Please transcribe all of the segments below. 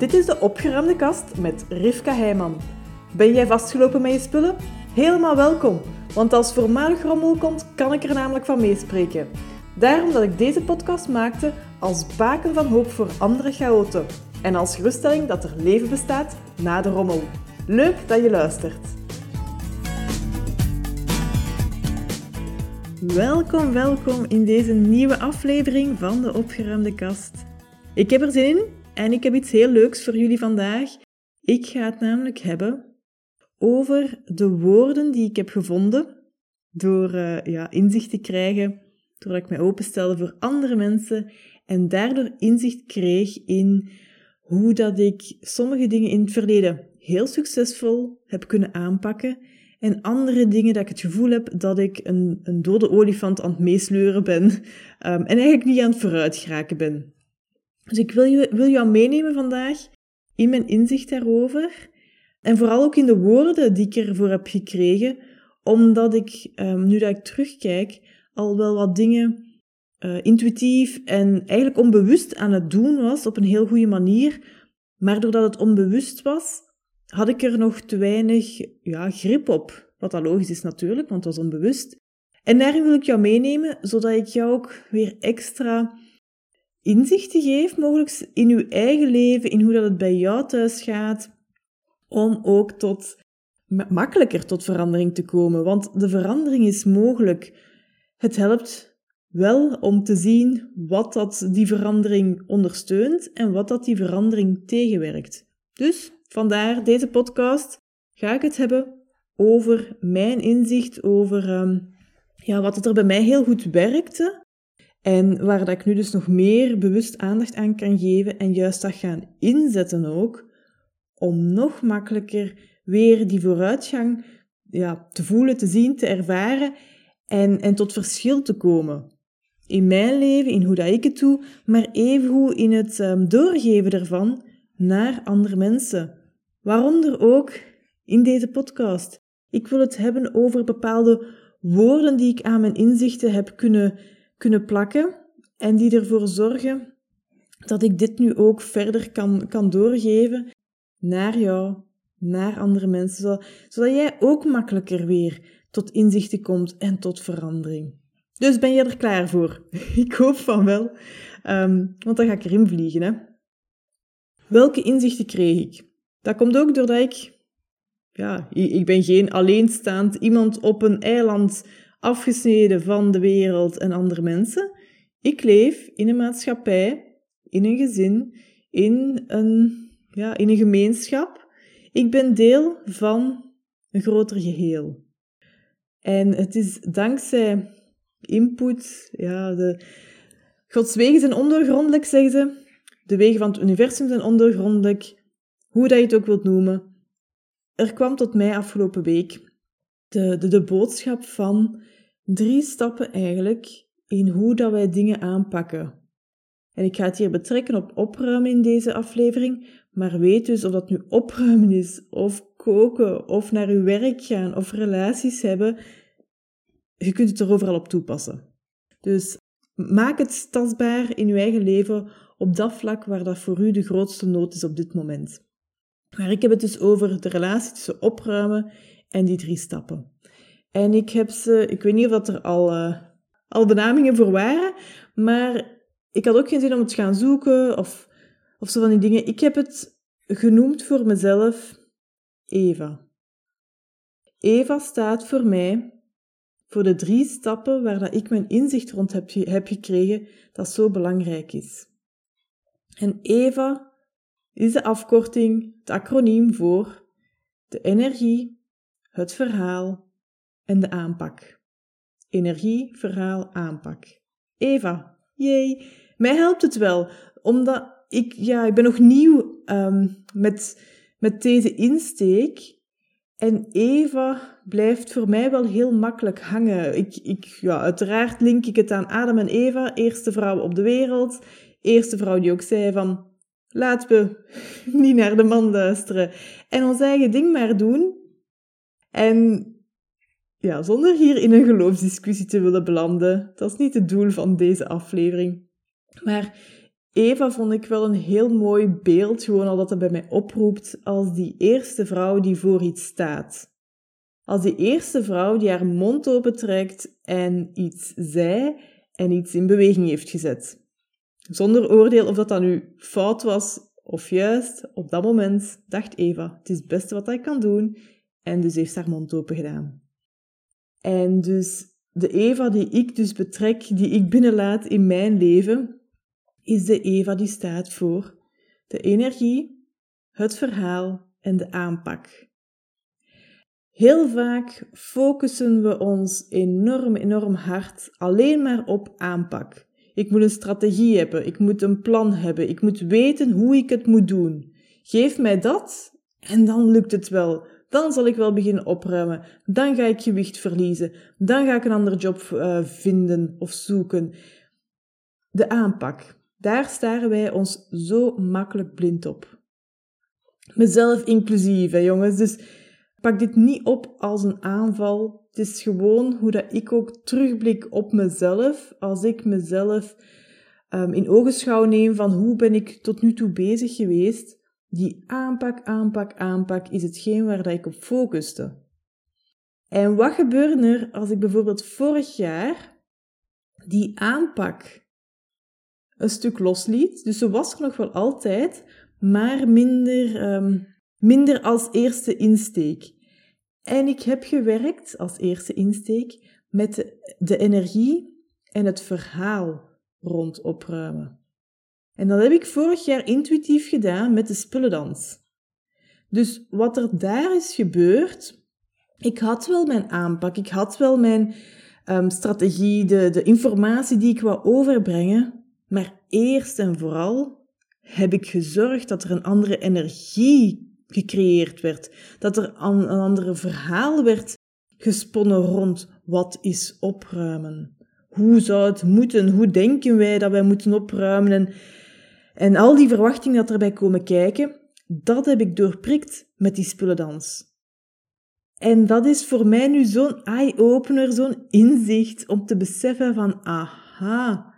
Dit is de opgeruimde kast met Rivka Heijman. Ben jij vastgelopen met je spullen? Helemaal welkom, want als voormalig rommel komt, kan ik er namelijk van meespreken. Daarom dat ik deze podcast maakte als baken van hoop voor andere chaoten. En als geruststelling dat er leven bestaat na de rommel. Leuk dat je luistert. Welkom, welkom in deze nieuwe aflevering van de opgeruimde kast. Ik heb er zin in en ik heb iets heel leuks voor jullie vandaag. Ik ga het namelijk hebben over de woorden die ik heb gevonden door uh, ja, inzicht te krijgen, doordat ik mij openstelde voor andere mensen en daardoor inzicht kreeg in hoe dat ik sommige dingen in het verleden heel succesvol heb kunnen aanpakken en andere dingen dat ik het gevoel heb dat ik een, een dode olifant aan het meesleuren ben um, en eigenlijk niet aan het vooruit geraken ben. Dus ik wil, je, wil jou meenemen vandaag in mijn inzicht daarover. En vooral ook in de woorden die ik ervoor heb gekregen, omdat ik, um, nu dat ik terugkijk, al wel wat dingen uh, intuïtief en eigenlijk onbewust aan het doen was op een heel goede manier. Maar doordat het onbewust was, had ik er nog te weinig ja, grip op. Wat al logisch is natuurlijk, want het was onbewust. En daarin wil ik jou meenemen, zodat ik jou ook weer extra inzichten geef, mogelijk in je eigen leven, in hoe dat het bij jou thuis gaat, om ook tot makkelijker tot verandering te komen. Want de verandering is mogelijk. Het helpt wel om te zien wat dat die verandering ondersteunt en wat dat die verandering tegenwerkt. Dus vandaar deze podcast ga ik het hebben over mijn inzicht, over um, ja, wat het er bij mij heel goed werkte en waar dat ik nu dus nog meer bewust aandacht aan kan geven en juist dat gaan inzetten ook, om nog makkelijker weer die vooruitgang ja, te voelen, te zien, te ervaren en, en tot verschil te komen. In mijn leven, in hoe dat ik het doe, maar evengoed in het um, doorgeven ervan naar andere mensen. Waaronder ook in deze podcast. Ik wil het hebben over bepaalde woorden die ik aan mijn inzichten heb kunnen kunnen plakken en die ervoor zorgen dat ik dit nu ook verder kan, kan doorgeven naar jou, naar andere mensen, zodat jij ook makkelijker weer tot inzichten komt en tot verandering. Dus ben je er klaar voor? Ik hoop van wel, um, want dan ga ik erin vliegen. Hè? Welke inzichten kreeg ik? Dat komt ook doordat ik, ja, ik ben geen alleenstaand iemand op een eiland afgesneden van de wereld en andere mensen. Ik leef in een maatschappij, in een gezin, in een, ja, in een gemeenschap. Ik ben deel van een groter geheel. En het is dankzij input, ja, Gods wegen zijn ondergrondelijk, zeggen ze. De wegen van het universum zijn ondergrondelijk. Hoe dat je het ook wilt noemen. Er kwam tot mij afgelopen week de, de, de boodschap van drie stappen eigenlijk in hoe dat wij dingen aanpakken. En ik ga het hier betrekken op opruimen in deze aflevering, maar weet dus of dat nu opruimen is, of koken, of naar uw werk gaan, of relaties hebben, je kunt het er overal op toepassen. Dus maak het tastbaar in uw eigen leven op dat vlak waar dat voor u de grootste nood is op dit moment. Maar ik heb het dus over de relatie tussen opruimen en die drie stappen. En ik heb ze, ik weet niet of er al, uh, al benamingen voor waren, maar ik had ook geen zin om het te gaan zoeken of, of zo van die dingen. Ik heb het genoemd voor mezelf Eva. Eva staat voor mij voor de drie stappen waar dat ik mijn inzicht rond heb, heb gekregen dat zo belangrijk is. En Eva is de afkorting, het acroniem voor de energie, het verhaal en de aanpak. Energie, verhaal, aanpak. Eva, jee. Mij helpt het wel, omdat ik, ja, ik ben nog nieuw um, met, met deze insteek. En Eva blijft voor mij wel heel makkelijk hangen. Ik, ik, ja, uiteraard link ik het aan Adam en Eva, eerste vrouw op de wereld. Eerste vrouw die ook zei van, laten we niet naar de man luisteren en ons eigen ding maar doen. En ja, zonder hier in een geloofsdiscussie te willen belanden. Dat is niet het doel van deze aflevering. Maar Eva vond ik wel een heel mooi beeld, gewoon al dat het bij mij oproept, als die eerste vrouw die voor iets staat. Als die eerste vrouw die haar mond opentrekt en iets zei en iets in beweging heeft gezet. Zonder oordeel of dat dan nu fout was of juist, op dat moment dacht Eva, het is het beste wat hij kan doen, en dus heeft haar mond open gedaan. En dus de Eva die ik dus betrek, die ik binnenlaat in mijn leven, is de Eva die staat voor de energie, het verhaal en de aanpak. Heel vaak focussen we ons enorm, enorm hard alleen maar op aanpak. Ik moet een strategie hebben, ik moet een plan hebben, ik moet weten hoe ik het moet doen. Geef mij dat en dan lukt het wel. Dan zal ik wel beginnen opruimen. Dan ga ik gewicht verliezen. Dan ga ik een andere job uh, vinden of zoeken. De aanpak. Daar staren wij ons zo makkelijk blind op. Mezelf inclusief, hè, jongens. Dus pak dit niet op als een aanval. Het is gewoon hoe dat ik ook terugblik op mezelf. Als ik mezelf um, in ogenschouw neem van hoe ben ik tot nu toe bezig geweest. Die aanpak, aanpak, aanpak is hetgeen waar dat ik op focuste. En wat gebeurde er als ik bijvoorbeeld vorig jaar die aanpak een stuk losliet? Dus ze was er nog wel altijd, maar minder, um, minder als eerste insteek. En ik heb gewerkt als eerste insteek met de energie en het verhaal rond opruimen. En dat heb ik vorig jaar intuïtief gedaan met de spullendans. Dus wat er daar is gebeurd, ik had wel mijn aanpak, ik had wel mijn um, strategie, de, de informatie die ik wou overbrengen, maar eerst en vooral heb ik gezorgd dat er een andere energie gecreëerd werd, dat er een, een verhaal werd gesponnen rond wat is opruimen. Hoe zou het moeten? Hoe denken wij dat wij moeten opruimen? En en al die verwachtingen dat erbij komen kijken, dat heb ik doorprikt met die spullendans. En dat is voor mij nu zo'n eye-opener, zo'n inzicht om te beseffen van, aha,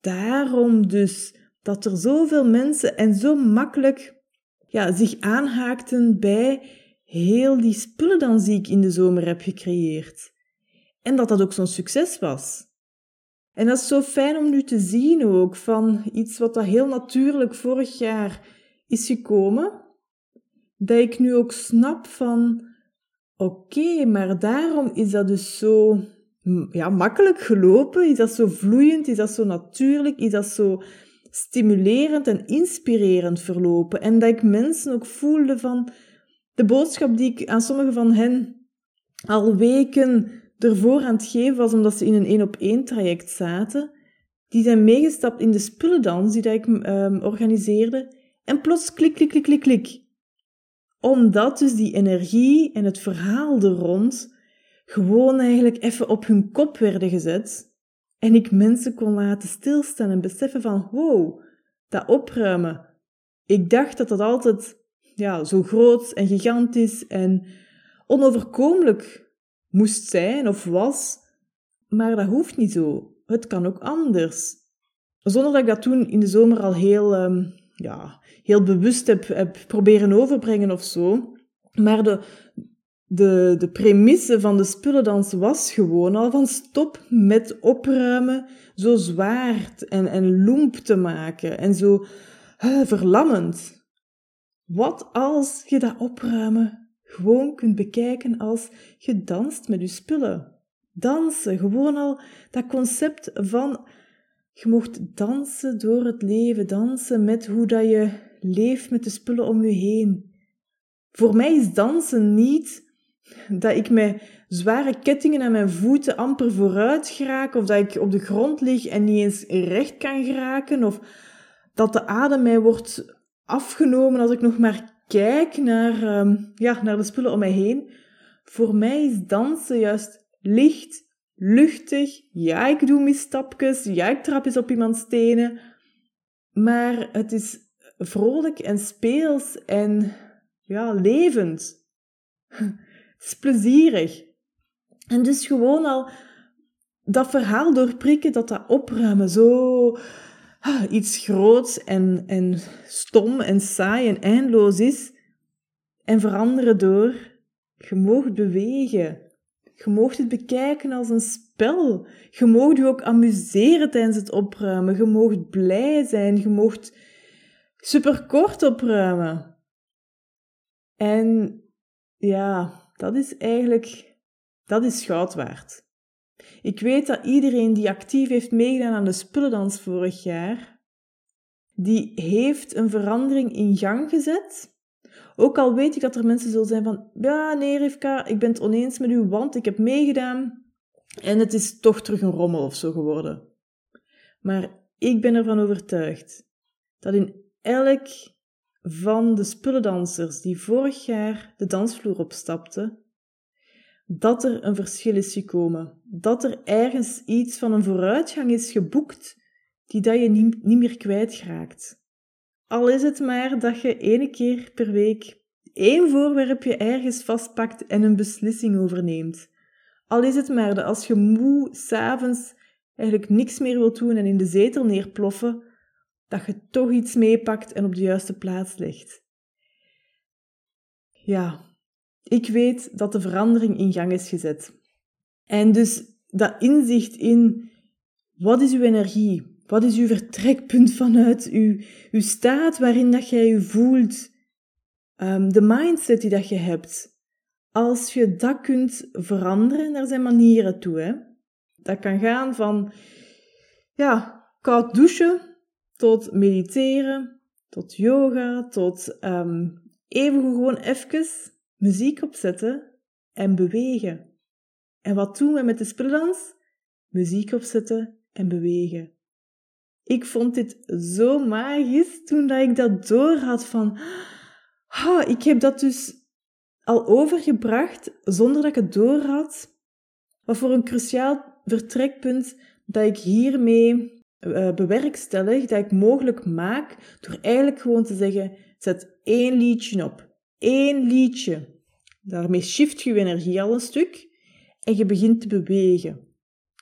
daarom dus dat er zoveel mensen en zo makkelijk ja, zich aanhaakten bij heel die spullendans die ik in de zomer heb gecreëerd. En dat dat ook zo'n succes was. En dat is zo fijn om nu te zien ook, van iets wat dat heel natuurlijk vorig jaar is gekomen, dat ik nu ook snap van, oké, maar daarom is dat dus zo ja, makkelijk gelopen, is dat zo vloeiend, is dat zo natuurlijk, is dat zo stimulerend en inspirerend verlopen. En dat ik mensen ook voelde van de boodschap die ik aan sommige van hen al weken ervoor aan het geven was omdat ze in een één op één traject zaten. Die zijn meegestapt in de spullendans die ik um, organiseerde. En plots klik, klik, klik, klik, klik. Omdat dus die energie en het verhaal er rond gewoon eigenlijk even op hun kop werden gezet. En ik mensen kon laten stilstaan en beseffen van, wow, dat opruimen. Ik dacht dat dat altijd ja, zo groot en gigantisch en onoverkomelijk moest zijn of was, maar dat hoeft niet zo. Het kan ook anders. Zonder dat ik dat toen in de zomer al heel, um, ja, heel bewust heb, heb proberen overbrengen of zo. Maar de, de, de premisse van de spullendans was gewoon al van stop met opruimen zo zwaar en, en loemp te maken en zo uh, verlammend. Wat als je dat opruimen gewoon kunt bekijken als je danst met je spullen. Dansen, gewoon al dat concept van je mocht dansen door het leven, dansen met hoe dat je leeft met de spullen om je heen. Voor mij is dansen niet dat ik met zware kettingen aan mijn voeten amper vooruit geraak, of dat ik op de grond lig en niet eens recht kan geraken, of dat de adem mij wordt afgenomen als ik nog maar kijk naar, um, ja, naar de spullen om mij heen, voor mij is dansen juist licht, luchtig. Ja, ik doe misstapjes. Ja, ik trap eens op iemands tenen. Maar het is vrolijk en speels en ja, levend. Het is plezierig. En dus gewoon al dat verhaal doorprikken, dat dat opruimen, zo iets groots en, en stom en saai en eindeloos is. En veranderen door, je moogt bewegen. Je moogt het bekijken als een spel. Je moogt je ook amuseren tijdens het opruimen. Je moogt blij zijn. Je moogt superkort opruimen. En ja, dat is eigenlijk, dat is goud waard. Ik weet dat iedereen die actief heeft meegedaan aan de spullendans vorig jaar, die heeft een verandering in gang gezet. Ook al weet ik dat er mensen zullen zijn van, ja nee Rivka, ik ben het oneens met u, want ik heb meegedaan en het is toch terug een rommel of zo geworden. Maar ik ben ervan overtuigd dat in elk van de spullendansers die vorig jaar de dansvloer opstapten, dat er een verschil is gekomen. Dat er ergens iets van een vooruitgang is geboekt die dat je niet, niet meer kwijtraakt. Al is het maar dat je ene keer per week één voorwerpje ergens vastpakt en een beslissing overneemt. Al is het maar dat als je moe s'avonds eigenlijk niks meer wilt doen en in de zetel neerploffen, dat je toch iets meepakt en op de juiste plaats legt. Ja, ik weet dat de verandering in gang is gezet. En dus dat inzicht in wat is uw energie? Wat is uw vertrekpunt vanuit uw, uw staat waarin dat jij je voelt? Um, de mindset die dat je hebt. Als je dat kunt veranderen, er zijn manieren toe. Hè? Dat kan gaan van ja, koud douchen tot mediteren, tot yoga, tot um, even gewoon even muziek opzetten en bewegen. En wat doen we met de spullendans? Muziek opzetten en bewegen. Ik vond dit zo magisch toen dat ik dat door had van, oh, ik heb dat dus al overgebracht zonder dat ik het door had. Wat voor een cruciaal vertrekpunt dat ik hiermee uh, bewerkstellig, dat ik mogelijk maak door eigenlijk gewoon te zeggen, zet één liedje op. Eén liedje. Daarmee shift je je energie al een stuk en je begint te bewegen.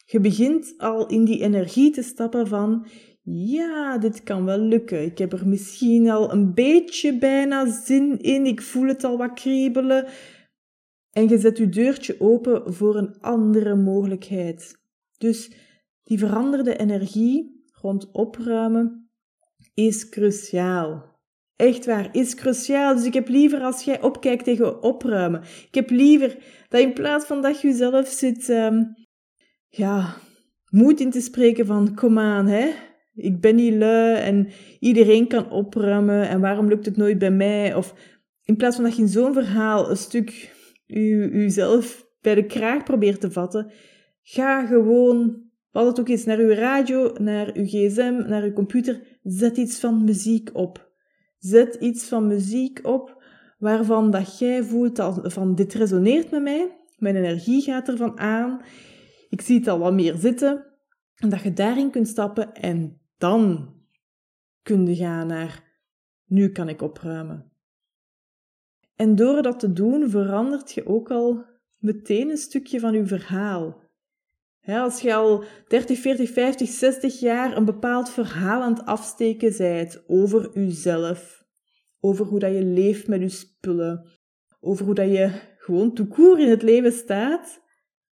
Je begint al in die energie te stappen van, ja, dit kan wel lukken. Ik heb er misschien al een beetje bijna zin in. Ik voel het al wat kriebelen. En je zet je deurtje open voor een andere mogelijkheid. Dus die veranderde energie rond opruimen is cruciaal. Echt waar, is cruciaal. Dus ik heb liever als jij opkijkt tegen opruimen. Ik heb liever dat in plaats van dat je jezelf zit, um, ja, moed in te spreken van, kom aan, hè. Ik ben niet lui en iedereen kan opruimen en waarom lukt het nooit bij mij? Of in plaats van dat je in zo'n verhaal een stuk jezelf bij de kraag probeert te vatten, ga gewoon, wat het ook is, naar je radio, naar je gsm, naar je computer, zet iets van muziek op. Zet iets van muziek op waarvan dat jij voelt van dit resoneert met mij, mijn energie gaat ervan aan, ik zie het al wat meer zitten, en dat je daarin kunt stappen en dan kun je gaan naar nu kan ik opruimen. En door dat te doen verandert je ook al meteen een stukje van je verhaal. Als je al 30, 40, 50, 60 jaar een bepaald verhaal aan het afsteken bent over jezelf, over hoe dat je leeft met je spullen, over hoe dat je gewoon toekoer in het leven staat,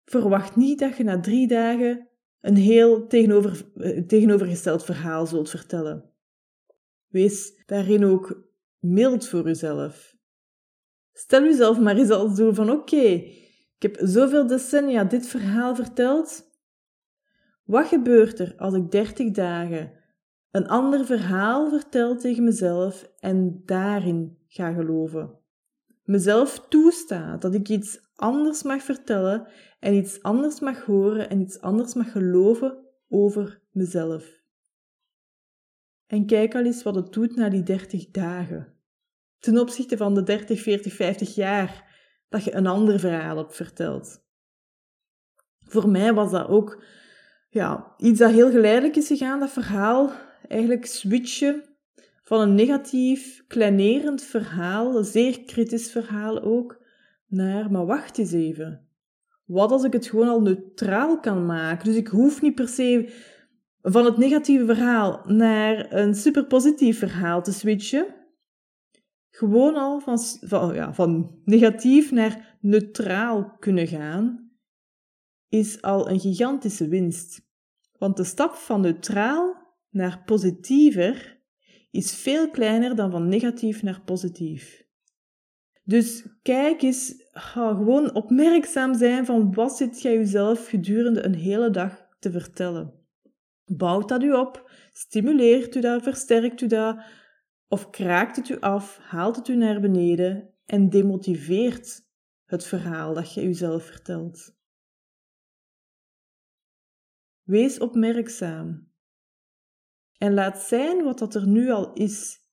verwacht niet dat je na drie dagen een heel tegenover, eh, tegenovergesteld verhaal zult vertellen. Wees daarin ook mild voor uzelf. Stel uzelf maar eens als doel van oké, ik heb zoveel decennia dit verhaal verteld. Wat gebeurt er als ik 30 dagen een ander verhaal vertel tegen mezelf en daarin ga geloven? Mezelf toesta dat ik iets anders mag vertellen en iets anders mag horen en iets anders mag geloven over mezelf. En kijk al eens wat het doet na die 30 dagen. Ten opzichte van de 30, 40, 50 jaar dat je een ander verhaal hebt verteld. Voor mij was dat ook ja, iets dat heel geleidelijk is gegaan, dat verhaal. Eigenlijk switchen van een negatief, kleinerend verhaal, een zeer kritisch verhaal ook, naar, maar wacht eens even. Wat als ik het gewoon al neutraal kan maken? Dus ik hoef niet per se van het negatieve verhaal naar een superpositief verhaal te switchen. Gewoon al van, van, ja, van negatief naar neutraal kunnen gaan, is al een gigantische winst. Want de stap van neutraal naar positiever is veel kleiner dan van negatief naar positief. Dus kijk eens, ga gewoon opmerkzaam zijn van wat zit jij jezelf gedurende een hele dag te vertellen. Bouwt dat u op? Stimuleert u dat? Versterkt u dat? Of kraakt het u af? Haalt het u naar beneden? En demotiveert het verhaal dat je jezelf vertelt? Wees opmerkzaam. En laat zijn wat dat er nu al is.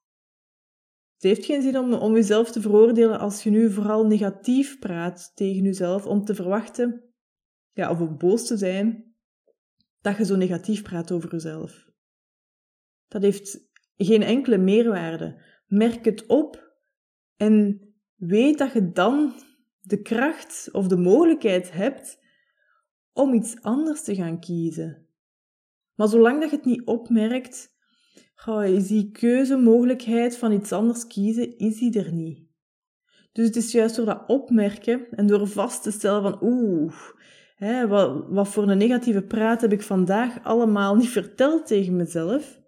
Het heeft geen zin om, om jezelf te veroordelen als je nu vooral negatief praat tegen jezelf, om te verwachten, ja, of om boos te zijn, dat je zo negatief praat over jezelf. Dat heeft geen enkele meerwaarde. Merk het op en weet dat je dan de kracht of de mogelijkheid hebt om iets anders te gaan kiezen. Maar zolang dat je het niet opmerkt, is die keuzemogelijkheid van iets anders kiezen, is die er niet. Dus het is juist door dat opmerken en door vast te stellen van oeh, wat, wat voor een negatieve praat heb ik vandaag allemaal niet verteld tegen mezelf.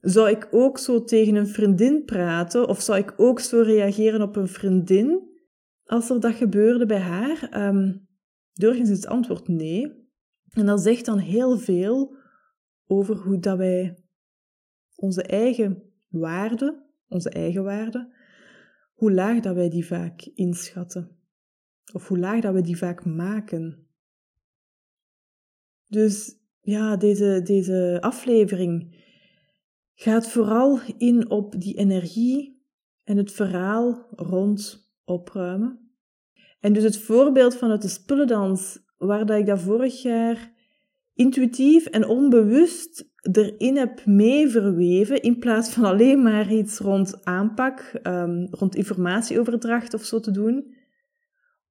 Zou ik ook zo tegen een vriendin praten of zou ik ook zo reageren op een vriendin als er dat gebeurde bij haar? Um, doorgaans is het antwoord nee. En dat zegt dan heel veel over hoe dat wij onze eigen waarde, onze eigen waarde, hoe laag dat wij die vaak inschatten. Of hoe laag dat we die vaak maken. Dus ja, deze, deze aflevering gaat vooral in op die energie en het verhaal rond opruimen. En dus het voorbeeld vanuit de spullendans, waar dat ik dat vorig jaar intuïtief en onbewust erin heb mee verweven, in plaats van alleen maar iets rond aanpak, um, rond informatieoverdracht of zo te doen,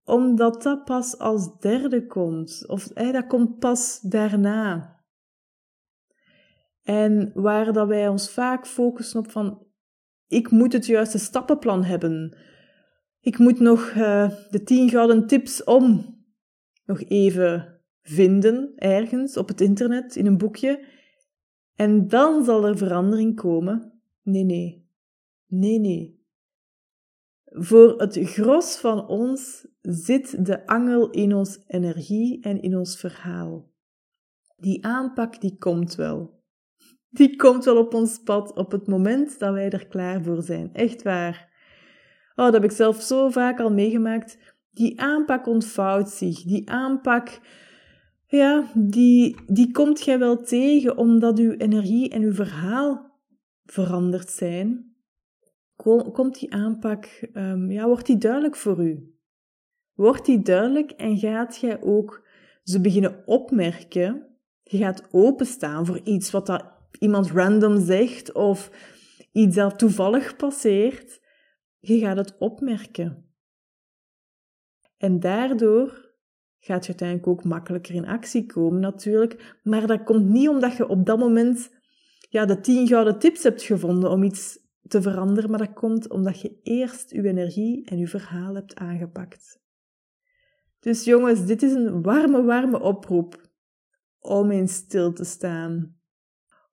omdat dat pas als derde komt, of dat komt pas daarna. En waar dat wij ons vaak focussen op van, ik moet het juiste stappenplan hebben. Ik moet nog uh, de tien gouden tips om nog even vinden ergens op het internet in een boekje. En dan zal er verandering komen. Nee, nee. Nee, nee. Voor het gros van ons zit de angel in ons energie en in ons verhaal. Die aanpak die komt wel die komt wel op ons pad op het moment dat wij er klaar voor zijn. Echt waar. Oh, dat heb ik zelf zo vaak al meegemaakt. Die aanpak ontvouwt zich. Die aanpak, ja, die, die komt jij wel tegen omdat uw energie en uw verhaal veranderd zijn. Komt die aanpak, um, ja, wordt die duidelijk voor u? Wordt die duidelijk en gaat jij ook ze beginnen opmerken? Je gaat openstaan voor iets wat dat iemand random zegt of iets dat toevallig passeert, je gaat het opmerken. En daardoor gaat je uiteindelijk ook makkelijker in actie komen natuurlijk, maar dat komt niet omdat je op dat moment ja, de tien gouden tips hebt gevonden om iets te veranderen, maar dat komt omdat je eerst je energie en je verhaal hebt aangepakt. Dus jongens, dit is een warme, warme oproep om eens stil te staan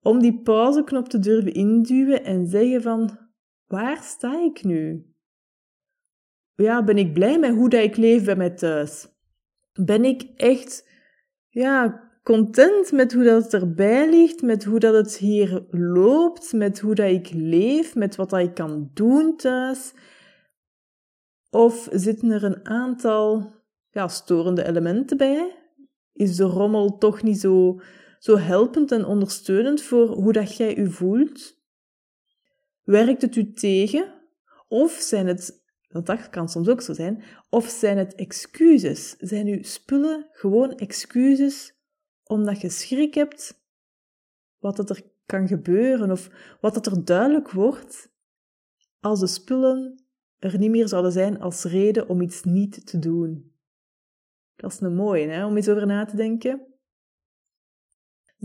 om die pauzeknop te durven induwen en zeggen van, waar sta ik nu? Ja, ben ik blij met hoe dat ik leef bij mij thuis? Ben ik echt, ja, content met hoe dat het erbij ligt, met hoe dat het hier loopt, met hoe dat ik leef, met wat dat ik kan doen thuis? Of zitten er een aantal ja, storende elementen bij? Is de rommel toch niet zo zo helpend en ondersteunend voor hoe dat jij je voelt? Werkt het u tegen? Of zijn het, dat kan soms ook zo zijn, of zijn het excuses? Zijn uw spullen gewoon excuses omdat je schrik hebt wat er kan gebeuren of wat dat er duidelijk wordt als de spullen er niet meer zouden zijn als reden om iets niet te doen? Dat is een mooie, hè, om eens over na te denken.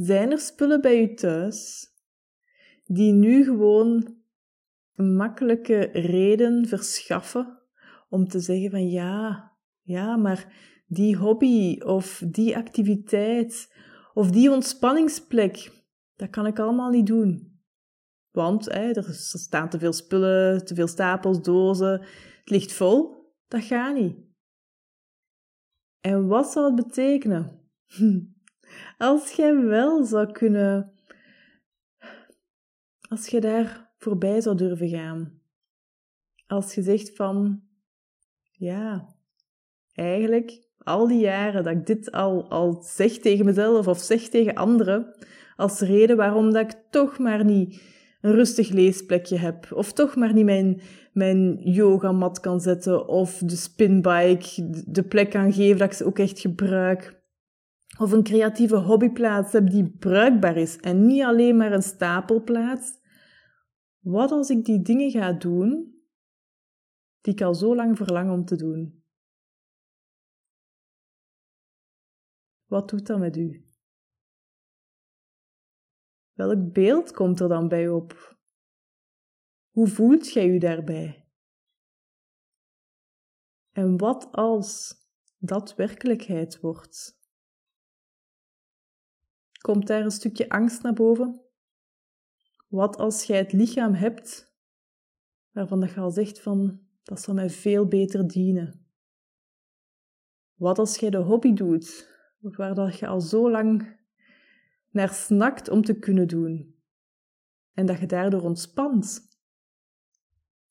Zijn er spullen bij u thuis die nu gewoon een makkelijke reden verschaffen om te zeggen van ja, ja, maar die hobby of die activiteit of die ontspanningsplek, dat kan ik allemaal niet doen. Want hè, er staan te veel spullen, te veel stapels, dozen, het ligt vol. Dat gaat niet. En wat zou het betekenen? Als jij wel zou kunnen, als je daar voorbij zou durven gaan. Als je zegt van, ja, eigenlijk al die jaren dat ik dit al, al zeg tegen mezelf of zeg tegen anderen, als reden waarom dat ik toch maar niet een rustig leesplekje heb, of toch maar niet mijn, mijn yogamat kan zetten, of de spinbike de plek kan geven dat ik ze ook echt gebruik. Of een creatieve hobbyplaats heb die bruikbaar is en niet alleen maar een stapelplaats. Wat als ik die dingen ga doen die ik al zo lang verlang om te doen? Wat doet dat met u? Welk beeld komt er dan bij op? Hoe voelt jij u daarbij? En wat als dat werkelijkheid wordt? Komt daar een stukje angst naar boven? Wat als jij het lichaam hebt waarvan je al zegt van dat zal mij veel beter dienen? Wat als jij de hobby doet waar dat je al zo lang naar snakt om te kunnen doen en dat je daardoor ontspant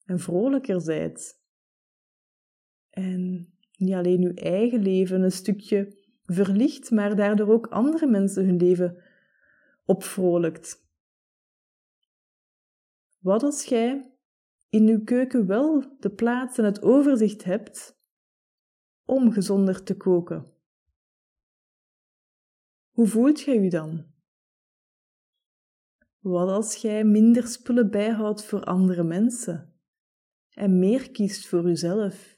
en vrolijker zijt en niet alleen je eigen leven een stukje verlicht, maar daardoor ook andere mensen hun leven opvrolijkt. Wat als jij in uw keuken wel de plaats en het overzicht hebt om gezonder te koken? Hoe voelt jij je dan? Wat als jij minder spullen bijhoudt voor andere mensen en meer kiest voor jezelf?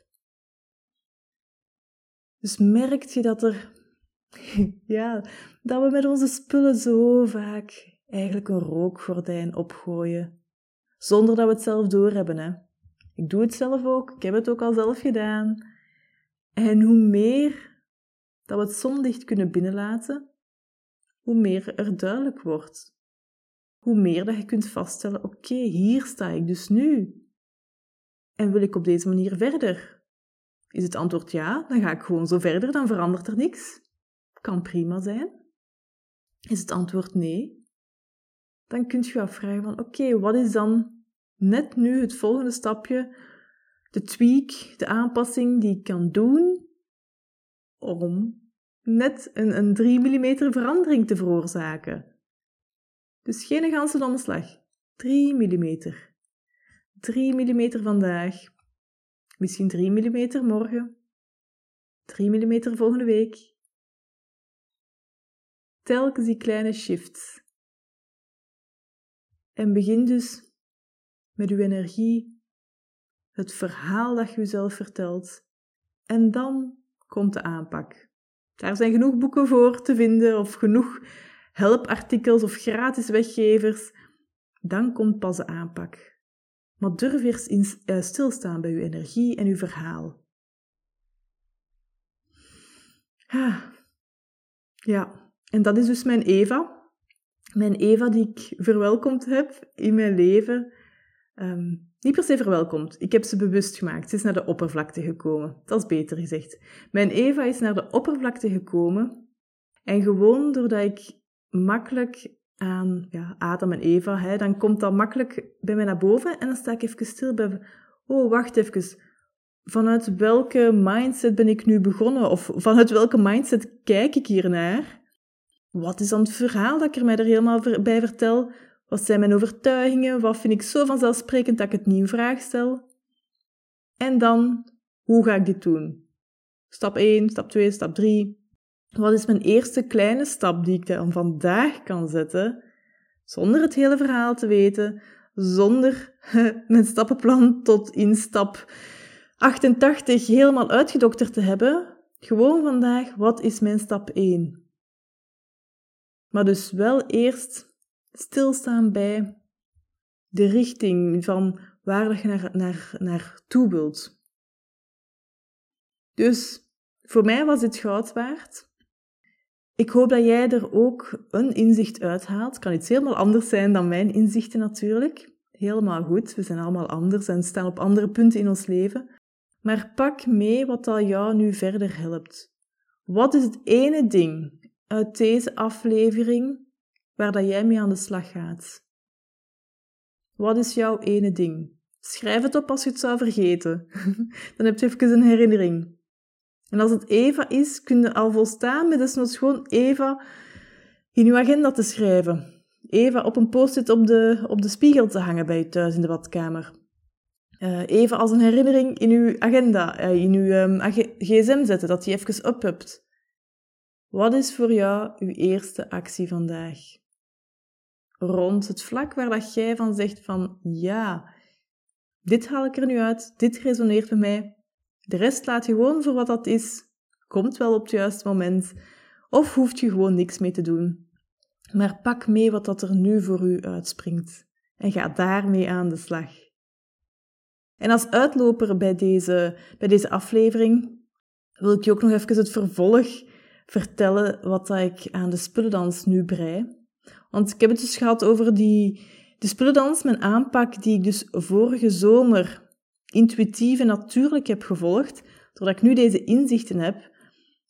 Dus merkt je dat er, ja, dat we met onze spullen zo vaak eigenlijk een rookgordijn opgooien, zonder dat we het zelf doorhebben, hè? Ik doe het zelf ook, ik heb het ook al zelf gedaan. En hoe meer dat we het zonlicht kunnen binnenlaten, hoe meer er duidelijk wordt. Hoe meer dat je kunt vaststellen, oké, hier sta ik dus nu. En wil ik op deze manier verder? Is het antwoord ja, dan ga ik gewoon zo verder, dan verandert er niks. Kan prima zijn. Is het antwoord nee, dan kunt je afvragen van oké, wat is dan net nu het volgende stapje, de tweak, de aanpassing die ik kan doen om net een, een 3 mm verandering te veroorzaken. Dus geen ganse omslag. 3 mm. 3 mm vandaag. Misschien 3 mm morgen. 3 mm volgende week. Telkens die kleine shifts. En begin dus met uw energie, het verhaal dat je jezelf vertelt. En dan komt de aanpak. Daar zijn genoeg boeken voor te vinden of genoeg helpartikels of gratis weggevers. Dan komt pas de aanpak. Maar durf eerst in, uh, stilstaan bij uw energie en uw verhaal. Ah. Ja, en dat is dus mijn Eva. Mijn Eva die ik verwelkomd heb in mijn leven. Um, niet per se verwelkomd. Ik heb ze bewust gemaakt. Ze is naar de oppervlakte gekomen. Dat is beter gezegd. Mijn Eva is naar de oppervlakte gekomen. En gewoon doordat ik makkelijk aan ja, Adam en Eva, hè, dan komt dat makkelijk bij mij naar boven. En dan sta ik even stil bij... Oh, wacht even. Vanuit welke mindset ben ik nu begonnen? Of vanuit welke mindset kijk ik hier naar? Wat is dan het verhaal dat ik er mij er helemaal bij vertel? Wat zijn mijn overtuigingen? Wat vind ik zo vanzelfsprekend dat ik het niet in vraag stel? En dan, hoe ga ik dit doen? Stap 1, stap 2, stap 3. Wat is mijn eerste kleine stap die ik dan vandaag kan zetten, zonder het hele verhaal te weten, zonder mijn stappenplan tot in stap 88 helemaal uitgedokterd te hebben? Gewoon vandaag, wat is mijn stap 1? Maar dus wel eerst stilstaan bij de richting van waar je naar, naar, naartoe wilt. Dus voor mij was dit goud waard. Ik hoop dat jij er ook een inzicht uithaalt. Het kan iets helemaal anders zijn dan mijn inzichten natuurlijk. Helemaal goed, we zijn allemaal anders en staan op andere punten in ons leven. Maar pak mee wat dat jou nu verder helpt. Wat is het ene ding uit deze aflevering waar dat jij mee aan de slag gaat? Wat is jouw ene ding? Schrijf het op als je het zou vergeten. Dan heb je even een herinnering. En als het Eva is, kun je al volstaan met desnoods gewoon Eva in je agenda te schrijven. Eva op een post-it op de, op de spiegel te hangen bij je thuis in de badkamer. Uh, even als een herinnering in uw agenda, uh, in uw um, gsm zetten, dat je even ophupt. Wat is voor jou uw eerste actie vandaag? Rond het vlak waar dat jij van zegt van ja, dit haal ik er nu uit, dit resoneert bij mij, de rest laat je gewoon voor wat dat is. Komt wel op het juiste moment. Of hoeft je gewoon niks mee te doen. Maar pak mee wat dat er nu voor u uitspringt. En ga daarmee aan de slag. En als uitloper bij deze, bij deze aflevering wil ik je ook nog even het vervolg vertellen wat dat ik aan de spullendans nu brei. Want ik heb het dus gehad over die, de spullendans, mijn aanpak die ik dus vorige zomer intuïtief en natuurlijk heb gevolgd, doordat ik nu deze inzichten heb,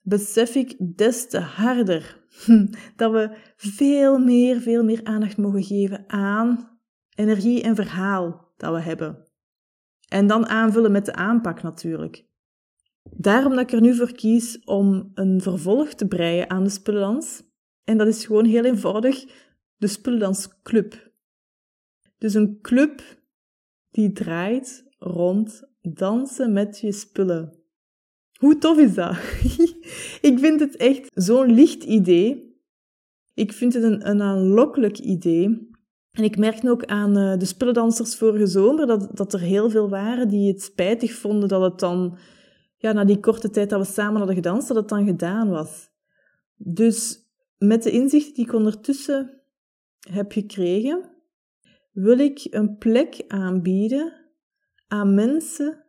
besef ik des te harder dat we veel meer, veel meer aandacht mogen geven aan energie en verhaal dat we hebben. En dan aanvullen met de aanpak natuurlijk. Daarom dat ik er nu voor kies om een vervolg te breien aan de spullendans. En dat is gewoon heel eenvoudig de spullendansclub. Dus een club die draait rond dansen met je spullen. Hoe tof is dat? ik vind het echt zo'n licht idee. Ik vind het een, een aanlokkelijk idee. En ik merk ook aan uh, de spullendansers vorige zomer dat, dat er heel veel waren die het spijtig vonden dat het dan, ja, na die korte tijd dat we samen hadden gedanst, dat het dan gedaan was. Dus met de inzichten die ik ondertussen heb gekregen, wil ik een plek aanbieden aan mensen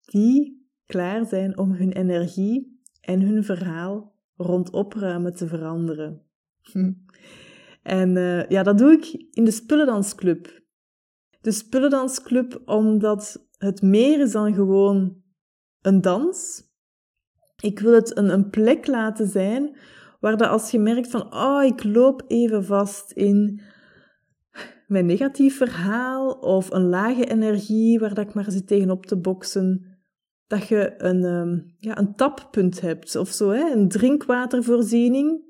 die klaar zijn om hun energie en hun verhaal rond opruimen te veranderen. En uh, ja, dat doe ik in de Spullendansclub. De Spullendansclub omdat het meer is dan gewoon een dans. Ik wil het een, een plek laten zijn waar dat als je merkt van, oh, ik loop even vast in mijn negatief verhaal of een lage energie waar dat ik maar zit tegenop te boksen, dat je een, um, ja, een tappunt hebt of zo, hè? een drinkwatervoorziening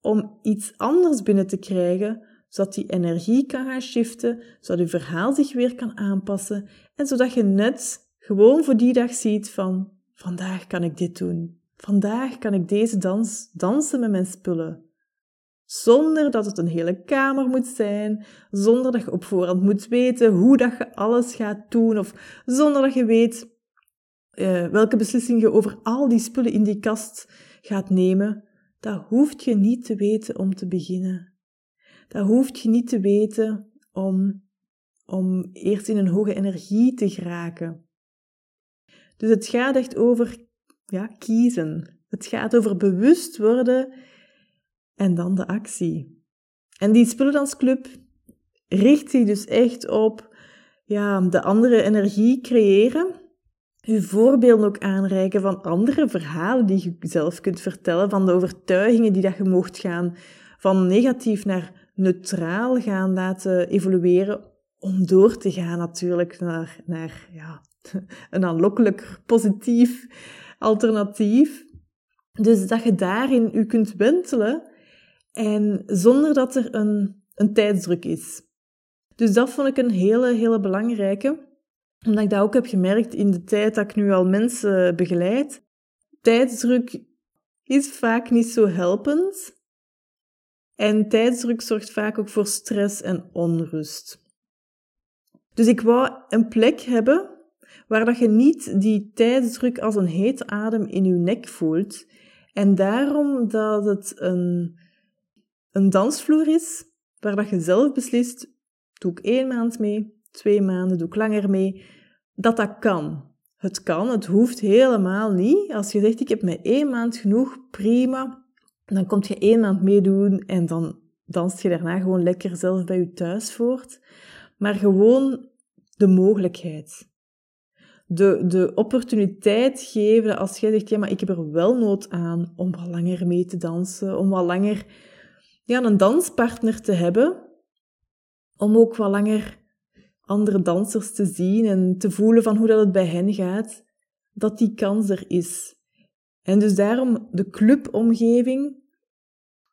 om iets anders binnen te krijgen, zodat die energie kan gaan shiften, zodat je verhaal zich weer kan aanpassen en zodat je net gewoon voor die dag ziet van vandaag kan ik dit doen. Vandaag kan ik deze dans dansen met mijn spullen. Zonder dat het een hele kamer moet zijn, zonder dat je op voorhand moet weten hoe dat je alles gaat doen, of zonder dat je weet uh, welke beslissing je over al die spullen in die kast gaat nemen. Dat hoeft je niet te weten om te beginnen. Dat hoeft je niet te weten om, om eerst in een hoge energie te geraken. Dus het gaat echt over ja, kiezen. Het gaat over bewust worden en dan de actie. En die spullendansclub richt zich dus echt op ja, de andere energie creëren. Je voorbeelden ook aanreiken van andere verhalen die je zelf kunt vertellen, van de overtuigingen die dat je mocht gaan van negatief naar neutraal gaan laten evolueren, om door te gaan natuurlijk naar, naar ja, een aanlokkelijk positief alternatief. Dus dat je daarin u kunt wentelen en zonder dat er een, een tijdsdruk is. Dus dat vond ik een hele, hele belangrijke. Omdat ik dat ook heb gemerkt in de tijd dat ik nu al mensen begeleid. Tijdsdruk is vaak niet zo helpend. En tijdsdruk zorgt vaak ook voor stress en onrust. Dus ik wou een plek hebben waar dat je niet die tijdsdruk als een heet adem in je nek voelt. En daarom dat het een, een dansvloer is waar dat je zelf beslist, doe ik één maand mee, twee maanden, doe ik langer mee, dat dat kan. Het kan, het hoeft helemaal niet. Als je zegt, ik heb met één maand genoeg, prima. Dan komt je één maand meedoen en dan danst je daarna gewoon lekker zelf bij je thuis voort. Maar gewoon de mogelijkheid. De, de opportuniteit geven als jij zegt, ja, maar ik heb er wel nood aan om wat langer mee te dansen, om wat langer ja, een danspartner te hebben, om ook wat langer andere dansers te zien en te voelen van hoe dat het bij hen gaat, dat die kans er is. En dus daarom de clubomgeving,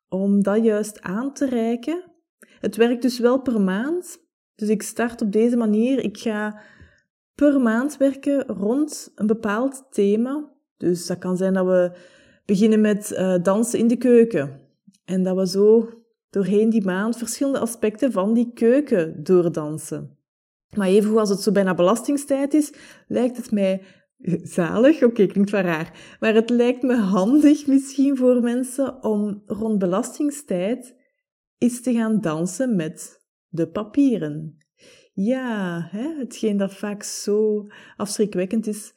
om dat juist aan te reiken. Het werkt dus wel per maand. Dus ik start op deze manier. Ik ga per maand werken rond een bepaald thema. Dus dat kan zijn dat we beginnen met uh, dansen in de keuken. En dat we zo doorheen die maand verschillende aspecten van die keuken doordansen. Maar even als het zo bijna belastingstijd is, lijkt het mij zalig. Oké, klinkt wel raar. Maar het lijkt me handig misschien voor mensen om rond belastingstijd eens te gaan dansen met de papieren. Ja, hè, hetgeen dat vaak zo afschrikwekkend is,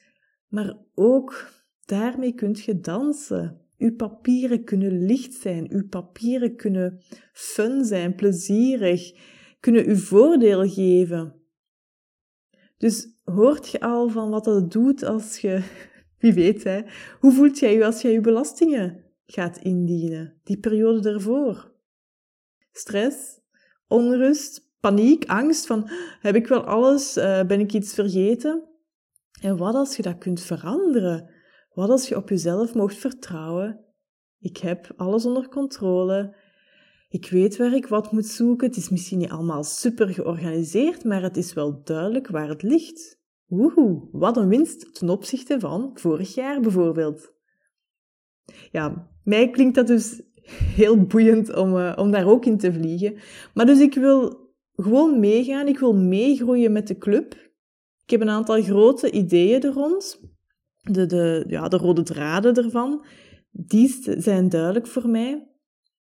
maar ook daarmee kunt je dansen. Uw papieren kunnen licht zijn, uw papieren kunnen fun zijn, plezierig, kunnen u voordeel geven. Dus hoort je al van wat dat doet als je, wie weet hè, hoe voelt jij je als jij je belastingen gaat indienen, die periode ervoor? Stress, onrust, paniek, angst van, heb ik wel alles, uh, ben ik iets vergeten? En wat als je dat kunt veranderen? Wat als je op jezelf mocht vertrouwen? Ik heb alles onder controle. Ik weet waar ik wat moet zoeken. Het is misschien niet allemaal super georganiseerd, maar het is wel duidelijk waar het ligt. Woehoe, wat een winst ten opzichte van vorig jaar bijvoorbeeld. Ja, mij klinkt dat dus heel boeiend om, uh, om daar ook in te vliegen. Maar dus ik wil gewoon meegaan, ik wil meegroeien met de club. Ik heb een aantal grote ideeën er rond. De, de, ja, de rode draden ervan, die zijn duidelijk voor mij.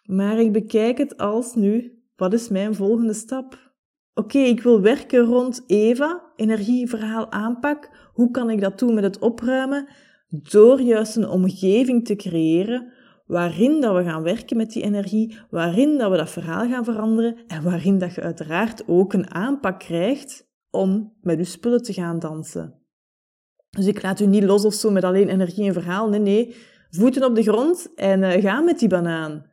Maar ik bekijk het als nu, wat is mijn volgende stap? Oké, ik wil werken rond Eva, energieverhaal aanpak. Hoe kan ik dat doen met het opruimen? Door juist een omgeving te creëren waarin dat we gaan werken met die energie, waarin dat we dat verhaal gaan veranderen en waarin dat je uiteraard ook een aanpak krijgt om met je spullen te gaan dansen. Dus ik laat u niet los of zo met alleen energie en verhaal. Nee, nee. Voeten op de grond en uh, ga met die banaan.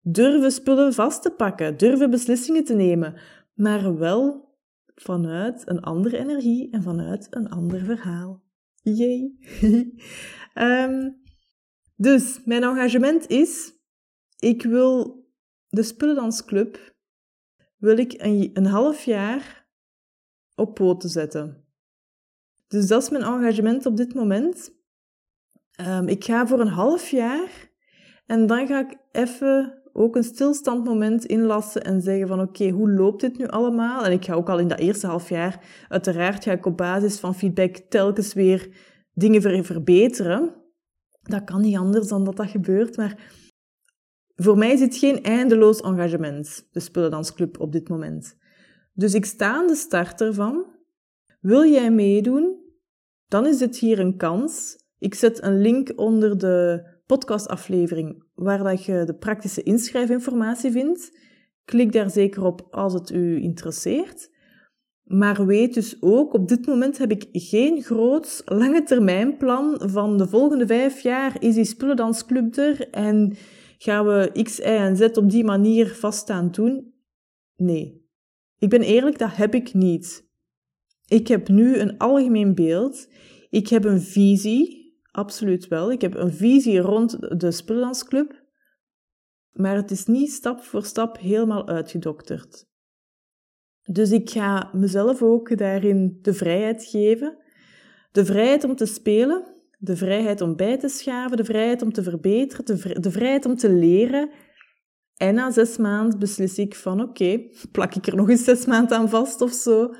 Durven spullen vast te pakken, durven beslissingen te nemen, maar wel vanuit een andere energie en vanuit een ander verhaal. Jee. um, dus mijn engagement is, ik wil de Spullendansclub, wil ik een, een half jaar op poten zetten. Dus dat is mijn engagement op dit moment. Um, ik ga voor een half jaar en dan ga ik even ook een stilstandmoment inlassen en zeggen van oké, hoe loopt dit nu allemaal? En ik ga ook al in dat eerste half jaar, uiteraard ga ik op basis van feedback telkens weer dingen verbeteren. Dat kan niet anders dan dat dat gebeurt, maar voor mij is het geen eindeloos engagement, de Spullendansclub op dit moment. Dus ik sta aan de start ervan. Wil jij meedoen? Dan is dit hier een kans. Ik zet een link onder de podcastaflevering waar dat je de praktische inschrijfinformatie vindt. Klik daar zeker op als het u interesseert. Maar weet dus ook, op dit moment heb ik geen groot lange termijn plan van de volgende vijf jaar is die spullendansclub er en gaan we X, Y en Z op die manier vaststaan doen. Nee. Ik ben eerlijk, dat heb ik niet. Ik heb nu een algemeen beeld. Ik heb een visie Absoluut wel. Ik heb een visie rond de Spullendansclub, maar het is niet stap voor stap helemaal uitgedokterd. Dus ik ga mezelf ook daarin de vrijheid geven. De vrijheid om te spelen, de vrijheid om bij te schaven, de vrijheid om te verbeteren, de, vrijheid om te leren. En na zes maanden beslis ik van oké, plak ik er nog eens zes maanden aan vast of zo?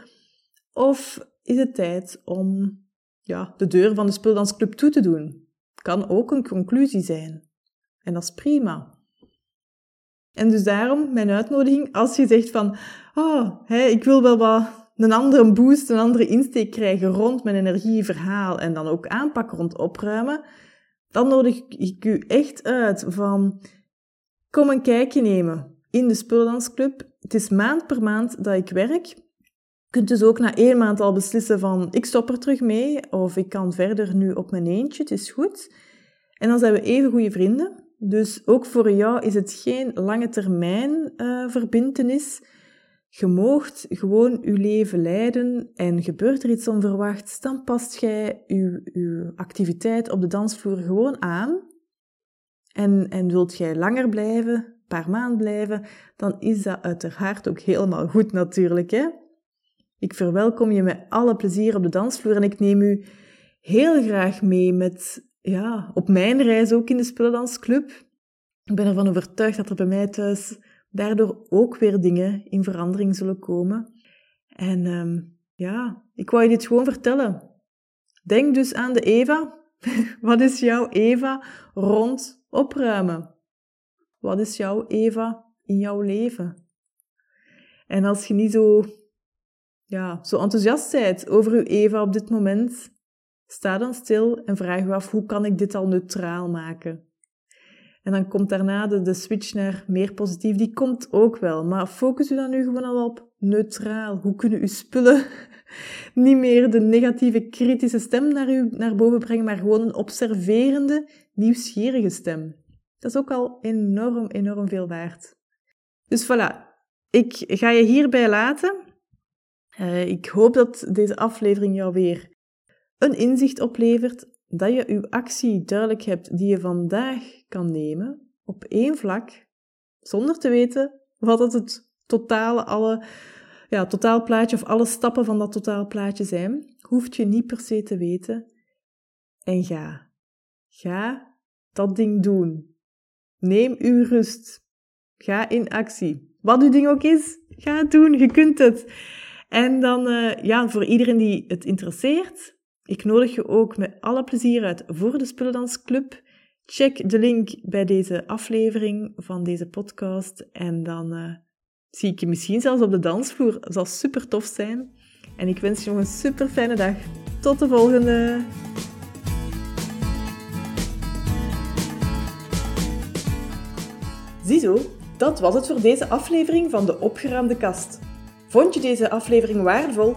Of is het tijd om ja, de deur van de speeldansclub toe te doen. Kan ook een conclusie zijn. En dat is prima. En dus daarom mijn uitnodiging, als je zegt van, oh, ik wil wel wat een andere boost, een andere insteek krijgen rond mijn energieverhaal en dan ook aanpak rond opruimen, dan nodig ik u echt uit van, kom een kijkje nemen in de Spullendansclub. Het is maand per maand dat ik werk. Je kunt dus ook na één maand al beslissen van, ik stop er terug mee, of ik kan verder nu op mijn eentje, het is goed. En dan zijn we even goede vrienden. Dus ook voor jou is het geen lange termijn uh, verbintenis. Je moogt gewoon je leven leiden en gebeurt er iets onverwachts, dan past jij je, activiteit op de dansvloer gewoon aan. En, en wilt jij langer blijven, een paar maanden blijven, dan is dat uiteraard ook helemaal goed natuurlijk. Hè? Ik verwelkom je met alle plezier op de dansvloer en ik neem u heel graag mee met, ja, op mijn reis ook in de Spullendansclub. Ik ben ervan overtuigd dat er bij mij thuis daardoor ook weer dingen in verandering zullen komen. En um, ja, ik wou je dit gewoon vertellen. Denk dus aan de Eva. Wat is jouw Eva rond opruimen? Wat is jouw Eva in jouw leven? En als je niet zo, ja, zo enthousiast bent over uw Eva op dit moment, sta dan stil en vraag je af hoe kan ik dit al neutraal maken? En dan komt daarna de, de switch naar meer positief. Die komt ook wel. Maar focus u dan nu gewoon al op neutraal. Hoe kunnen uw spullen niet meer de negatieve, kritische stem naar, u, naar boven brengen, maar gewoon een observerende, nieuwsgierige stem. Dat is ook al enorm, enorm veel waard. Dus voilà. Ik ga je hierbij laten. Uh, ik hoop dat deze aflevering jou weer een inzicht oplevert dat je je actie duidelijk hebt die je vandaag kan nemen op één vlak, zonder te weten wat het, het totale, alle, ja, totaalplaatje of alle stappen van dat totaalplaatje zijn, hoeft je niet per se te weten. En ga. Ga dat ding doen. Neem uw rust. Ga in actie. Wat uw ding ook is, ga het doen. Je kunt het. En dan, uh, ja, voor iedereen die het interesseert, ik nodig je ook met alle plezier uit voor de Spullendansclub. Check de link bij deze aflevering van deze podcast en dan uh, zie ik je misschien zelfs op de dansvloer. Zal super tof zijn. En ik wens je nog een super fijne dag. Tot de volgende! Ziezo, dat was het voor deze aflevering van de Opgeruimde Kast. Vond je deze aflevering waardevol?